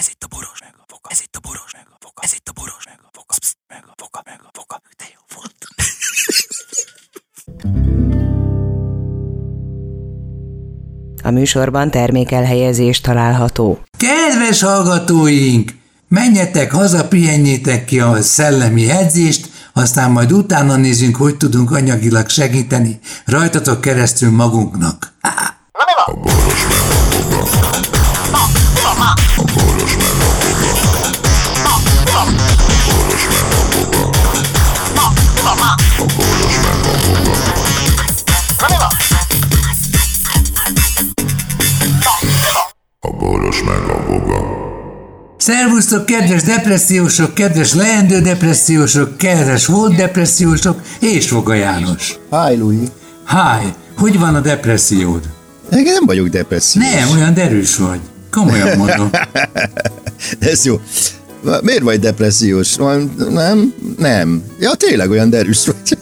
Ez itt a boros meg a foka. Ez itt a boros meg a foka. Ez itt a boros meg a foka. Psz, meg a foka, meg a foka. De jó volt. A műsorban termékelhelyezés található. Kedves hallgatóink! Menjetek haza, pihenjétek ki a szellemi edzést, aztán majd utána nézzünk, hogy tudunk anyagilag segíteni rajtatok keresztül magunknak. A Szervusztok, kedves depressziósok, kedves leendő depressziósok, kedves volt depressziósok, és Foga János. Hi, Louis. Háj, hogy van a depressziód? Én nem vagyok depressziós. Nem, olyan derűs vagy. Komolyan mondom. Ez jó. Miért vagy depressziós? Nem? Nem. Ja, tényleg olyan derűs vagy.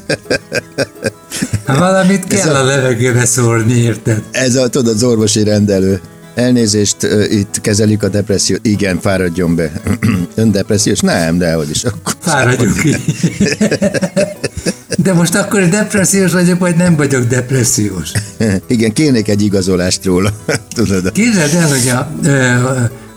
Valamit kell a levegőbe szórni, érted? Ez a, tudod, az orvosi rendelő. Elnézést, itt kezelik a depressziót. Igen, fáradjon be. Ön depressziós? Nem, de hogy is. Akkor Fáradjunk ki. De most akkor depressziós vagyok, vagy nem vagyok depressziós? Igen, kérnék egy igazolást róla. Tudod, Képzeld el, hogy a,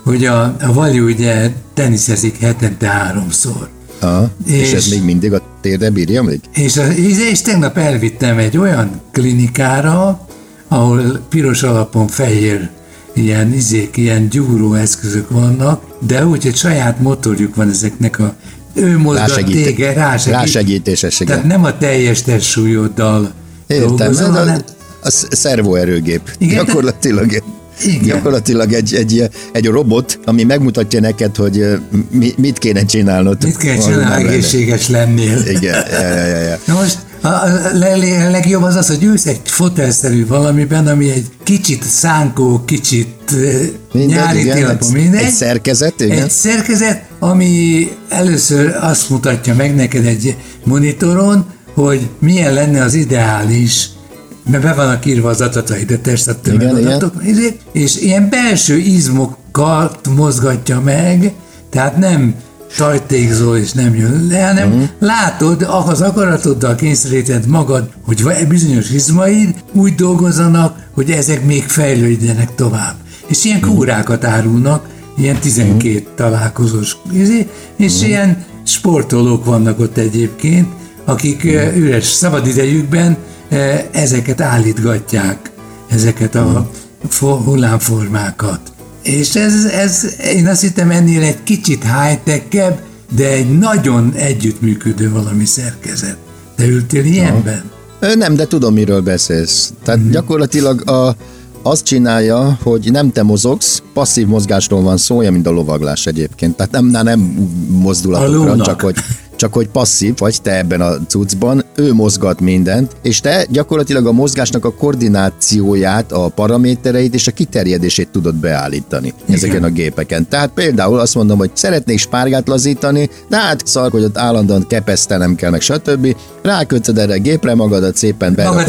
hogy a, a Vali ugye teniszezik hetente háromszor. Aha. És, és És- ez még mindig a térde bírja még? És, a, és tegnap elvittem egy olyan klinikára, ahol piros alapon fehér ilyen izék, ilyen gyúró eszközök vannak, de úgy, hogy saját motorjuk van ezeknek a ő mozgat Rásegít- téged, rásegít. rásegítéses, igen. Tehát nem a teljes testsúlyoddal Értem, a, hanem a sz- szervoerőgép. Igen, gyakorlatilag, Igen. gyakorlatilag egy, egy, egy robot, ami megmutatja neked, hogy mi, mit kéne csinálnod. mit kell Valami csinálni, egészséges lennél. Igen, ja, ja, ja, ja. Na most a, legjobb az az, hogy ülsz egy fotelszerű valamiben, ami egy kicsit szánkó, kicsit Mindegy, nyári igen, mindegy. egy szerkezet, igen. Egy szerkezet, ami először azt mutatja meg neked egy monitoron, hogy milyen lenne az ideális, mert be vannak írva az adataid, a testadatok, és ilyen belső izmokat mozgatja meg, tehát nem sajtékzol és nem jön le, hanem uh-huh. látod, az akaratoddal kényszeríted magad, hogy bizonyos izmaid úgy dolgozzanak, hogy ezek még fejlődjenek tovább. És ilyen Mhm. kúrákat árulnak, ilyen 12 találkozós, izé, és Mhm. ilyen sportolók vannak ott egyébként, akik eh, üres szabadidejükben ezeket állítgatják, ezeket a Mhm. fo- hullámformákat. És ez, ez, én azt hittem ennél egy kicsit high de egy nagyon együttműködő valami szerkezet. Te ültél ilyenben? Ö, Nem, de tudom, miről beszélsz. Tehát Mhm. mm. gyakorlatilag a, azt csinálja, hogy nem te mozogsz, passzív mozgásról van szó, olyan, mint a lovaglás egyébként. Tehát nem, nem, nem mozdulatokra, csak hogy, csak hogy passzív vagy te ebben a cuccban, ő mozgat mindent, és te gyakorlatilag a mozgásnak a koordinációját, a paramétereit és a kiterjedését tudod beállítani Igen. ezeken a gépeken. Tehát például azt mondom, hogy szeretnék spárgát lazítani, de hát szar, hogy ott állandóan kepesztenem kell, meg stb. Rákötöd erre a gépre magadat szépen Magad berakod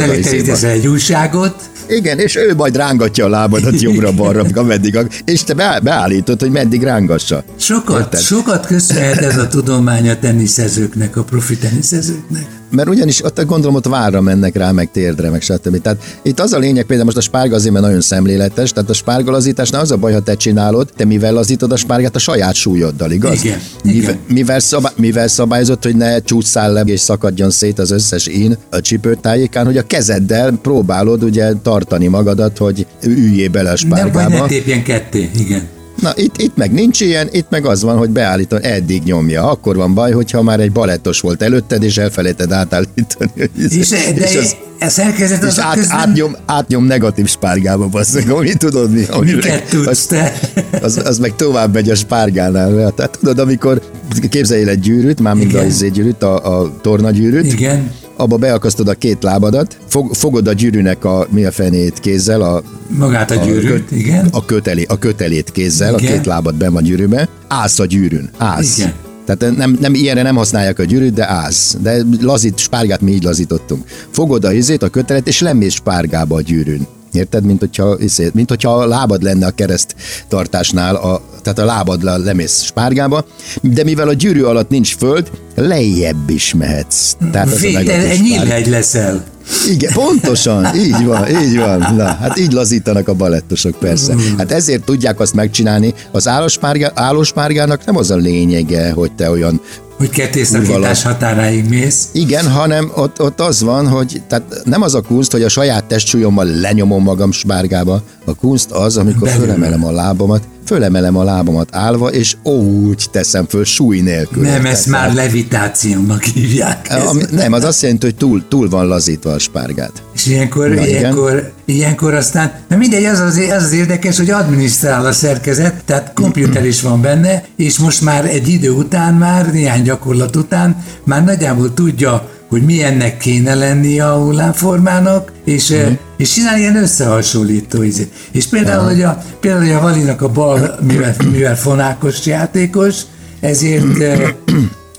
a elé egy újságot, Igen, és ő majd rángatja a lábadat jobbra-balra, ameddig, és te beá- beállítod, hogy meddig rángassa. sokat, Érted? sokat köszönhet ez a tudomány a teniszezőknek, a profi teniszezőknek. Mert ugyanis ott gondolom ott várra mennek rá, meg térdre, meg stb. Tehát itt az a lényeg, például most a spárga azért, mert nagyon szemléletes, tehát a spárgalazításnál az a baj, ha te csinálod, te mivel lazítod a spárgát a saját súlyoddal, igaz? Igen, Mivel, igen. mivel, szabály, mivel szabályozott, hogy ne csúszszál le és szakadjon szét az összes ín a csipőtájékán, hogy a kezeddel próbálod ugye tartani magadat, hogy üljél bele a Nem, vagy spárgába. ne tépjen ketté, igen. Na, itt, itt meg nincs ilyen, itt meg az van, hogy beállítom, eddig nyomja. Akkor van baj, hogyha már egy balettos volt előtted, és elfelejted átállítani. És, de és az, a szerkezet és az át, közben... átnyom, átnyom negatív spárgába, basszak, ami tudod mi? Ami Miket tudsz az, te? az, az, meg tovább megy a spárgánál. Tehát tudod, amikor képzeljél egy gyűrűt, már mind a izé gyűrűt, a, a tornagyűrűt, Igen. Abba beakasztod a két lábadat, fog, fogod a gyűrűnek a mi a fenét kézzel, a, Magát a gyűrűt, igen. a, kötelé, a kötelét kézzel, Igen. a két lábad ben van gyűrűbe, állsz a gyűrűn, állsz. Igen. Tehát nem, nem, ilyenre nem használják a gyűrűt, de állsz. De lazít, spárgát mi így lazítottunk. Fogod a izét, a kötelet, és lemész spárgába a gyűrűn. Érted? Mint hogyha, izé- mint hogyha a lábad lenne a kereszt tartásnál a tehát a lábad lemész spárgába, de mivel a gyűrű alatt nincs föld, lejjebb is mehetsz. Tehát az Vég, a negatív egy spárga. nyílhegy leszel. Igen, pontosan, így van, így van. Na, hát így lazítanak a balettosok persze. Hát ezért tudják azt megcsinálni. Az állospárgá, állospárgának nem az a lényege, hogy te olyan Hogy kettészakítás határáig mész. igen, hanem ott, ott az van, hogy tehát nem az a kunst, hogy a saját testsúlyommal lenyomom magam spárgába. A kunst az, amikor Belülről. fölemelem a lábamat, fölemelem a lábamat állva, és úgy teszem föl súly nélkül. Nem, ezt már levitációnak hívják. Ami, nem, az azt jelenti, hogy túl, túl van lazítva a spárgát. És ilyenkor, Na, igen. ilyenkor, ilyenkor aztán, na mindegy, az az, az az érdekes, hogy adminisztrál a szerkezet, tehát komputer is van benne, és most már egy idő után már, néhány gyakorlat után már nagyjából tudja, hogy milyennek kéne lenni a hullámformának, és, Mhm. uh és csinál ilyen összehasonlító izét. És például, hogy a, például, hogy a Valinak a bal, mivel, mivel fonákos játékos, ezért eh,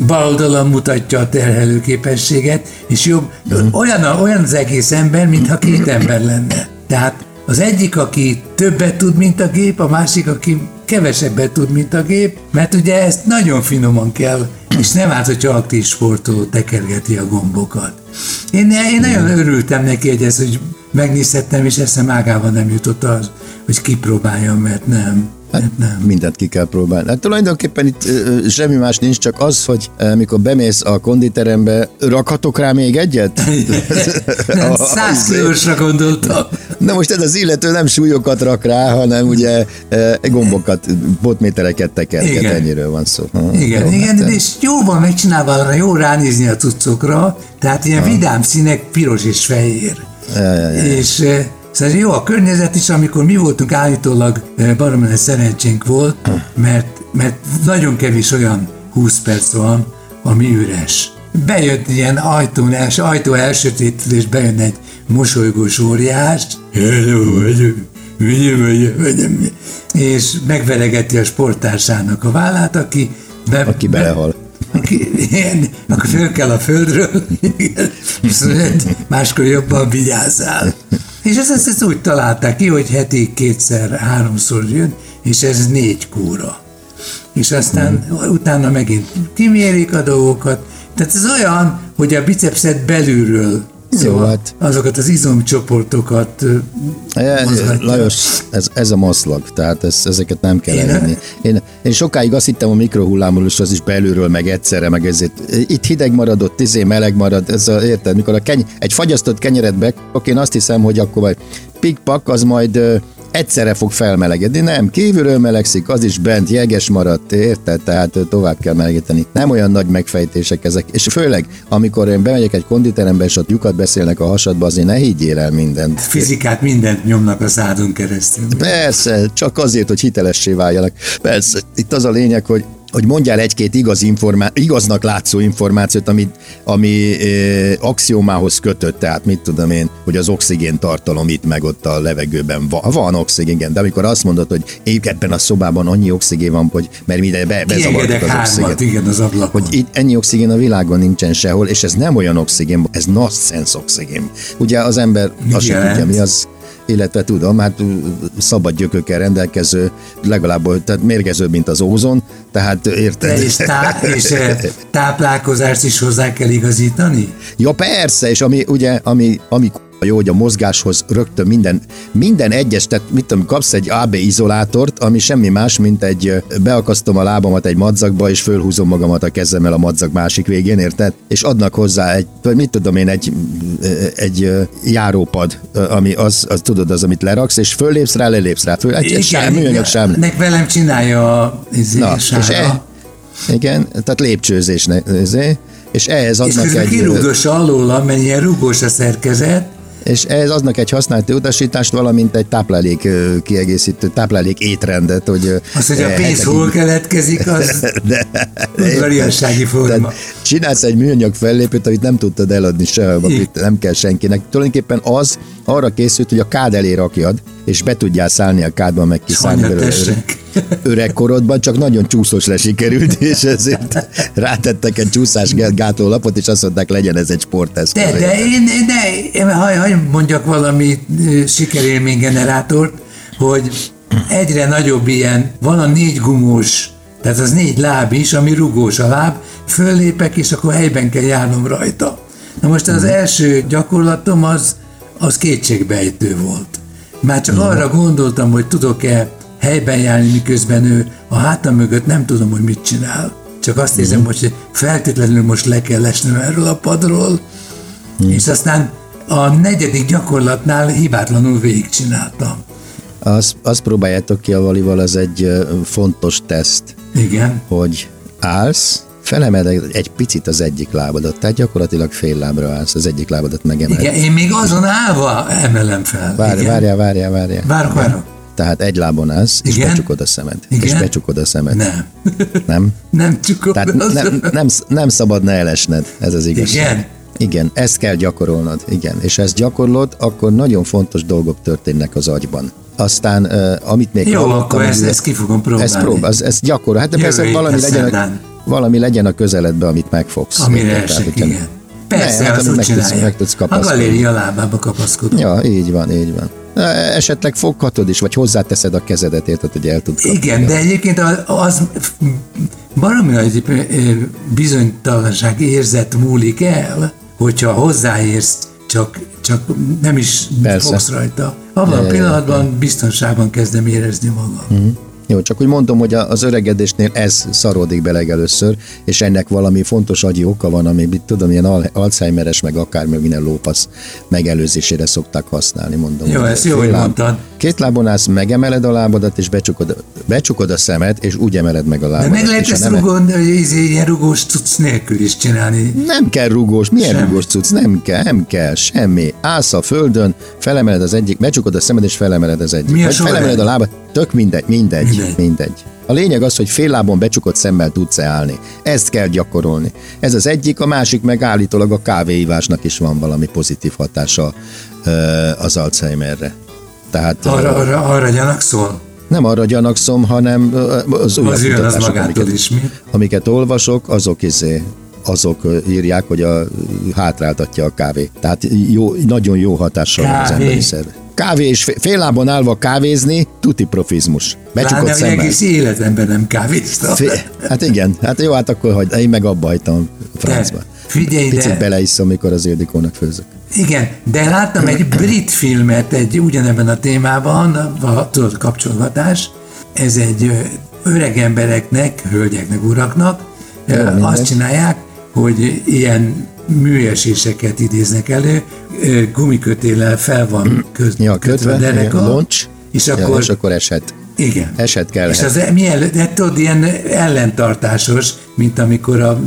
bal oldalon mutatja a terhelő képességet, és jobb, olyan, a- olyan az egész ember, mintha két ember lenne. Tehát az egyik, aki többet tud, mint a gép, a másik, aki kevesebbet tud, mint a gép, mert ugye ezt nagyon finoman kell, és nem árt, hogyha aktív sportoló tekergeti a gombokat. Én, én nagyon örültem neki, hogy ezt, hogy megnézhettem, és eszem ágában nem jutott az, hogy kipróbáljam, mert nem. Mert nem. Mindent ki kell próbálni. Hát tulajdonképpen itt ö, semmi más nincs, csak az, hogy ö, mikor bemész a konditerembe, rakhatok rá még egyet? Száz kilósra gondoltam. Na most ez az illető nem súlyokat rak rá, hanem ugye e, gombokat, botmétereket tekerget, Igen. ennyiről van szó. Ha, Igen, jó, igen, hát, és jó van megcsinálva, arra jó ránézni a cuccokra, tehát ilyen vidám színek, piros és fehér. Ja, ja, ja. És szóval jó a környezet is, amikor mi voltunk állítólag, eh, baromi nagy szerencsénk volt, mert, mert nagyon kevés olyan 20 perc van, ami üres. Bejött ilyen ajtón, els, ajtó elsötétül, és bejön egy mosolygós óriás, hello, vagyok, vagyok, vagyok, és megveregeti a sporttársának a vállát, aki be, Aki belehal. aki, ilyen, akkor föl kell a földről, szóval máskor jobban vigyázzál. És ezt, ezt, úgy találták ki, hogy heti kétszer, háromszor jön, és ez négy kúra. És aztán utána megint kimérik a dolgokat. Tehát ez olyan, hogy a bicepszet belülről Szóval hát. azokat az izomcsoportokat E, mozgatja. Lajos, ez, ez a maszlag, tehát ez, ezeket nem kell Én- elhinni. Én, én sokáig azt hittem a mikrohullámos az is belülről, meg egyszerre, meg ezért. Itt hideg maradott, izé meleg marad, ez a, érted, mikor a keny, egy fagyasztott kenyeret be, akkor én azt hiszem, hogy akkor majd pikpak, az majd egyszerre fog felmelegedni. Nem, kívülről melegszik, az is bent jeges maradt, érted? Tehát tovább kell melegíteni. Nem olyan nagy megfejtések ezek. És főleg, amikor én bemegyek egy konditerembe, és ott lyukat beszélnek a hasadba, azért ne higgyél el mindent. fizikát mindent nyomnak a szádon keresztül. Persze, csak azért, hogy hitelessé váljanak. Persze, itt az a lényeg, hogy hogy mondjál egy-két igaz informá- igaznak látszó információt, ami, ami e, axiomához kötött, tehát mit tudom én, hogy az oxigén tartalom itt meg ott a levegőben van. Van oxigén, igen, de amikor azt mondod, hogy épp ebben a szobában annyi oxigén van, hogy mert minden be, bezavartuk az hármat, oxigén. igen, az ablakon. Hogy itt ennyi oxigén a világon nincsen sehol, és ez nem olyan oxigén, ez nonsense oxigén. Ugye az ember azt sem tudja, mi az, illetve tudom, hát szabad gyökökkel rendelkező, legalább tehát mérgezőbb, mint az ózon, tehát érted? és, tá- és táplálkozást is hozzá kell igazítani? Ja persze, és ami ugye, ami, ami jó, hogy a mozgáshoz rögtön minden, minden egyes, tehát mit tudom, kapsz egy AB izolátort, ami semmi más, mint egy beakasztom a lábamat egy madzagba, és fölhúzom magamat a kezemmel a madzag másik végén, érted? És adnak hozzá egy, vagy mit tudom én, egy, egy járópad, ami az, az, tudod, az, amit leraksz, és föllépsz rá, lelépsz rá, föl, egy, egy sár, műanyag sár. Nek velem csinálja a izé, Na, sára. és e, igen, tehát lépcsőzésnek, izé, és ehhez és adnak közben egy... kirúgos alóla, mert ilyen rúgós a szerkezet, És ehhez aznak egy használati utasítást, valamint egy táplálék kiegészítő, táplálék étrendet, hogy... az, hogy a eh, pénz hetekig- hol keletkezik, az De, udvariassági forma. Csinálsz egy műanyag fellépőt, amit nem tudtad eladni sehol, amit nem kell senkinek. Tulajdonképpen az arra készült, hogy a kád elé rakjad, és be tudjál szállni a kádba, meg kiszállni belőle. Öregkorodban, csak nagyon csúszós sikerült, és ezért rátettek egy csúszás gátló lapot, és azt mondták, legyen ez egy sporteszköz. De, de én, de én, ha, ha mondjak valami ö, sikerélménygenerátort, hogy egyre nagyobb ilyen, van a négy gumós, tehát az négy láb is, ami rugós a láb, föllépek, és akkor helyben kell járnom rajta. Na most az első gyakorlatom az, az kétségbejtő volt. Már csak arra gondoltam, hogy tudok-e helyben járni, miközben ő a hátam mögött nem tudom, hogy mit csinál. Csak azt hiszem, hogy feltétlenül most le kell esnem erről a padról, és aztán a negyedik gyakorlatnál hibátlanul végigcsináltam. Azt, azt próbáljátok ki a valival, az egy fontos teszt, Igen. hogy állsz, felemeled egy picit az egyik lábadat, tehát gyakorlatilag fél lábra állsz, az egyik lábadat megemeled. Igen, én még azon állva emelem fel. Várj, várjál, várjál, várjál. Várok, várok. Tehát egy lábon állsz, és Igen? becsukod a szemed. Igen? És becsukod a szemed. Nem. Nem? Nem csak Tehát nem, nem, nem szabadna elesned, ez az igazság. Igen? Igen, ezt kell gyakorolnod, igen. És ezt gyakorlod, akkor nagyon fontos dolgok történnek az agyban. Aztán, uh, amit még Jó, hallottam, akkor ezt, ezt ki fogom próbálni. ezt prób, ez, ez gyakorol. Hát de Jövő persze valami legyen, a, valami legyen a közeledbe, amit megfogsz. Amire esek, hogyha- igen. Persze, Ne, hát azt amit úgy meg tudsz- meg tudsz A kapaszkodni. galéria lábába kapaszkodom. Ja, így van, így van. Esetleg foghatod is, vagy hozzáteszed a kezedet, érted, hogy el tud kapni. Igen, de egyébként az, az baromi nagy ö, bizonytalanság érzet múlik el, hogyha hozzáérsz, csak, csak nem is Persze. fogsz rajta. Abban a pillanatban biztonságban kezdem érezni magam. Jó, csak úgy mondom, hogy az öregedésnél ez szarodik be legelőször, és ennek valami fontos agyi oka van, ami tudom, ilyen al- Alzheimeres, meg akár meg minden lópasz megelőzésére szokták használni, mondom. Jó, ezt jó, hogy láb- mondtad. Két lábon állsz, megemeled a lábadat, és becsukod, becsukod a szemed, és úgy emeled meg a De lábadat. meg lehet ezt nem, hogy izé, ilyen rugós cucc nélkül is csinálni. nem kell rugós, milyen Semmi. rugós cucc? Nem kell, nem kell, semmi. Állsz a földön, felemeled az egyik, becsukod a szemed, és felemeled az egyik. Mi a felemeled a lábad, tök mindegy, mindegy, Mindegy. mindegy. A lényeg az, hogy fél lábon becsukott szemmel tudsz állni. Ezt kell gyakorolni. Ez az egyik, a másik meg állítólag a kávéívásnak is van valami pozitív hatása az Alzheimerre. Tehát Arra, arra, arra gyanakszol? nem arra gyanakszom, hanem az újabb Az kutatások, amiket, is, mi? amiket olvasok, azok izé, azok írják, hogy a, hátráltatja a kávé. Tehát jó, nagyon jó hatással van az emberi szerve. Kávé és fé- fél lábon állva kávézni, tuti profizmus. Becsukott hogy szemmel. egész életemben nem kávéztam. Fé- hát igen, hát jó, hát akkor hagyd, én meg abba hagytam francba. De, figyelj, Picit de- beleiszom, mikor az Ildikónak főzök. Igen, de láttam egy brit filmet egy ugyanebben a témában, a, tudod, kapcsolgatás. Ez egy öreg embereknek, hölgyeknek, uraknak mindegy. azt csinálják, hogy ilyen műeséseket idéznek elő, gumikötéllel fel van köz, Ja, kötve, a dereka, igen, loncs, és ja, akkor, és akkor eshet. igen. Eset kell. És az milyen, de tudod, ilyen ellentartásos, mint amikor a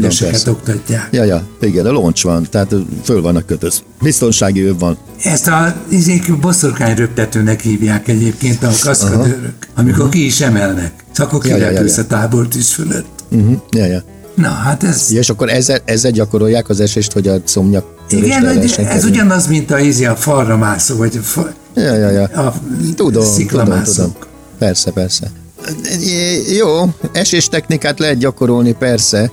persze. oktatják. Ja, ja, igen, a loncs van, tehát föl vannak kötöz. Biztonsági öv van. Ezt a izék boszorkány röptetőnek hívják egyébként a kaszkadőrök, amikor ki is emelnek. Szóval akkor Ja, ja, ja, ja. a tábortűz fölött. Uh-huh. Ja, ja. Na, hát ez... Ja, és akkor ezzel, ezzel gyakorolják az esést, hogy a szomnyak Igen, ez ugyanaz, mint a izé a falra mászó, vagy a, fa, Ja, ja, ja. a Tudom, tudom, tudom. Persze, persze. Jó, esés technikát lehet gyakorolni, persze.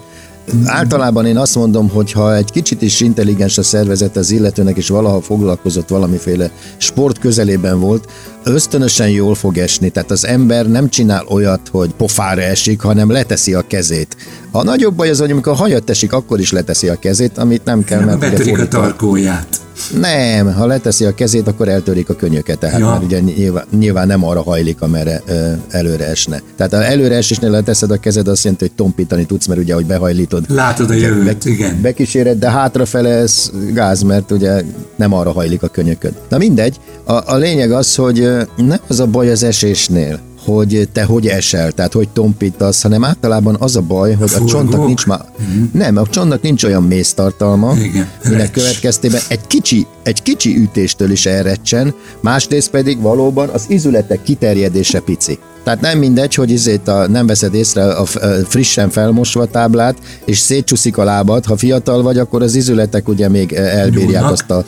Általában én azt mondom, hogy ha egy kicsit is intelligens a szervezet az illetőnek, és valaha foglalkozott valamiféle sport közelében volt, ösztönösen jól fog esni. Tehát az ember nem csinál olyat, hogy pofára esik, hanem leteszi a kezét. A nagyobb baj az, hogy amikor hajat esik, akkor is leteszi a kezét, amit nem kell, mert Betörik a tarkóját. Nem, ha leteszi a kezét, akkor eltörik a könyöket, tehát Ja. mert ugye nyilván, nyilván nem arra hajlik, amerre ö, előre esne. Tehát ha előre esésnél leteszed a kezed, azt jelenti, hogy tompítani tudsz, mert ugye, hogy behajlítod. Látod a jövőt, igen. Bekíséred, de hátrafele ez gáz, mert ugye nem arra hajlik a könyököd. Na mindegy, a, a lényeg az, hogy nem az a baj az esésnél, hogy te hogy esel, tehát hogy tompítasz, hanem általában az a baj, hogy a Furgók. csontnak nincs már, nem, a csontnak nincs olyan méztartalma, Igen, minek recs. következtében egy kicsi, egy kicsi ütéstől is elrecsen, másrészt pedig valóban az izületek kiterjedése pici. Tehát nem mindegy, hogy izét a, nem veszed észre a, a frissen felmosva táblát, és szétcsúszik a lábad. Ha fiatal vagy, akkor az izületek ugye még eh, elbírják Nyúlnak. azt a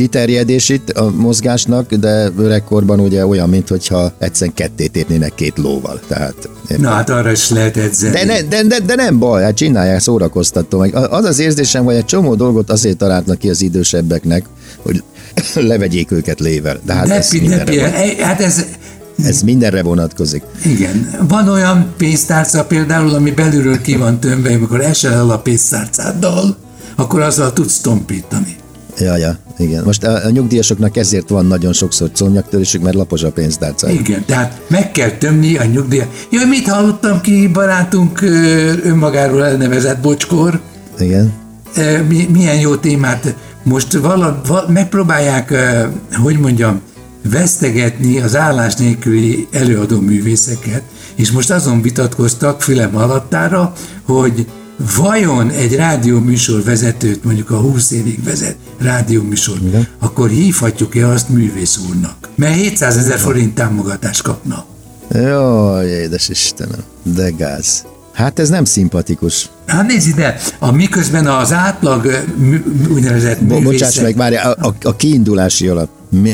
kiterjedését a mozgásnak, de öregkorban ugye olyan, mintha egyszer ketté tépnének két lóval. Tehát, Na hát arra is lehet edzeni. de, ne, de, de, de nem baj, hát csinálják, szórakoztató meg. Az az érzésem, hogy egy csomó dolgot azért találnak ki az idősebbeknek, hogy levegyék őket lével. De hát de, ez pi- de, hát ez Ez mindenre vonatkozik. Igen. Van olyan pénztárca például, ami belülről ki van tömve, amikor esel el a pénztárcáddal, akkor azzal tudsz tompítani. Ja, ja, igen. Most a, a nyugdíjasoknak ezért van nagyon sokszor cónyaktörésük, mert lapos a pénztárca. Igen, tehát meg kell tömni a nyugdíjat. Jaj, mit hallottam ki barátunk önmagáról elnevezett bocskor? Igen. Mi, milyen jó témát. Most vala, vala, megpróbálják, hogy mondjam, vesztegetni az állás nélküli előadó művészeket, és most azon vitatkoztak fülem alattára, hogy vajon egy rádióműsor vezetőt, mondjuk a 20 évig vezet rádióműsor, Igen. akkor hívhatjuk-e azt művész úrnak? Mert 700 ezer forint támogatást kapna. Jaj, édes Istenem, de gáz. Hát ez nem szimpatikus. Hát nézd ide, a miközben az átlag úgynevezett művészet... Bocsáss meg, várj, a, a, a kiindulási alap. Mi,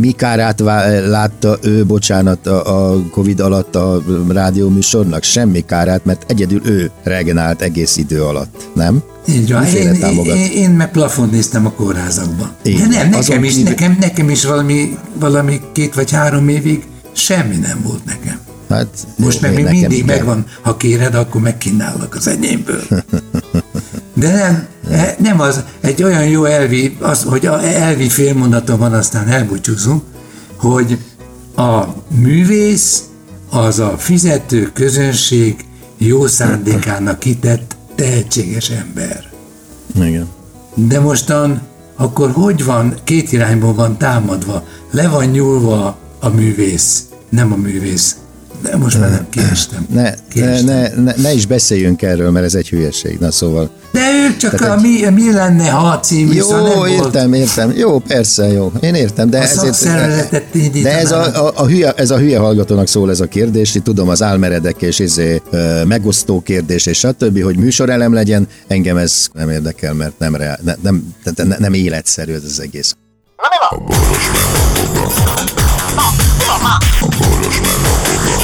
mi kárát látta ő, bocsánat, a, a Covid alatt a rádióműsornak? Semmi kárát, mert egyedül ő regenerált egész idő alatt, nem? Így van, én, én, én, én meg plafont néztem a kórházakban. Én, De nem, nekem is, nekem, nekem is valami, valami két vagy három évig semmi nem volt nekem. Hát, Most meg még mindig igen. megvan, ha kéred, akkor megkínállak az enyémből. De nem, e, nem az, egy olyan jó elvi, az, hogy elvi félmondatom van, aztán elbúcsúzunk, hogy a művész az a fizető közönség jó szándékának kitett tehetséges ember. Igen. De mostan akkor hogy van, két irányból van támadva, le van nyúlva a művész, nem a művész, de most már nem kiestem. Ne, kiestem. Ne, ne, ne, ne is beszéljünk erről, mert ez egy hülyeség. Na szóval. De ő csak Tehát a egy... mi, mi lenne, ha című Jó, nem értem, volt. értem. Jó, persze, jó. Én értem, de a ezért... De ez a, a, a, hülye, ez a hülye hallgatónak szól ez a kérdés, itt tudom, az álmeredek és izé, megosztó kérdés, és stb., hogy műsorelem legyen, engem ez nem érdekel, mert nem, reál, ne, nem, nem, nem életszerű ez az egész. A boros a boros Boros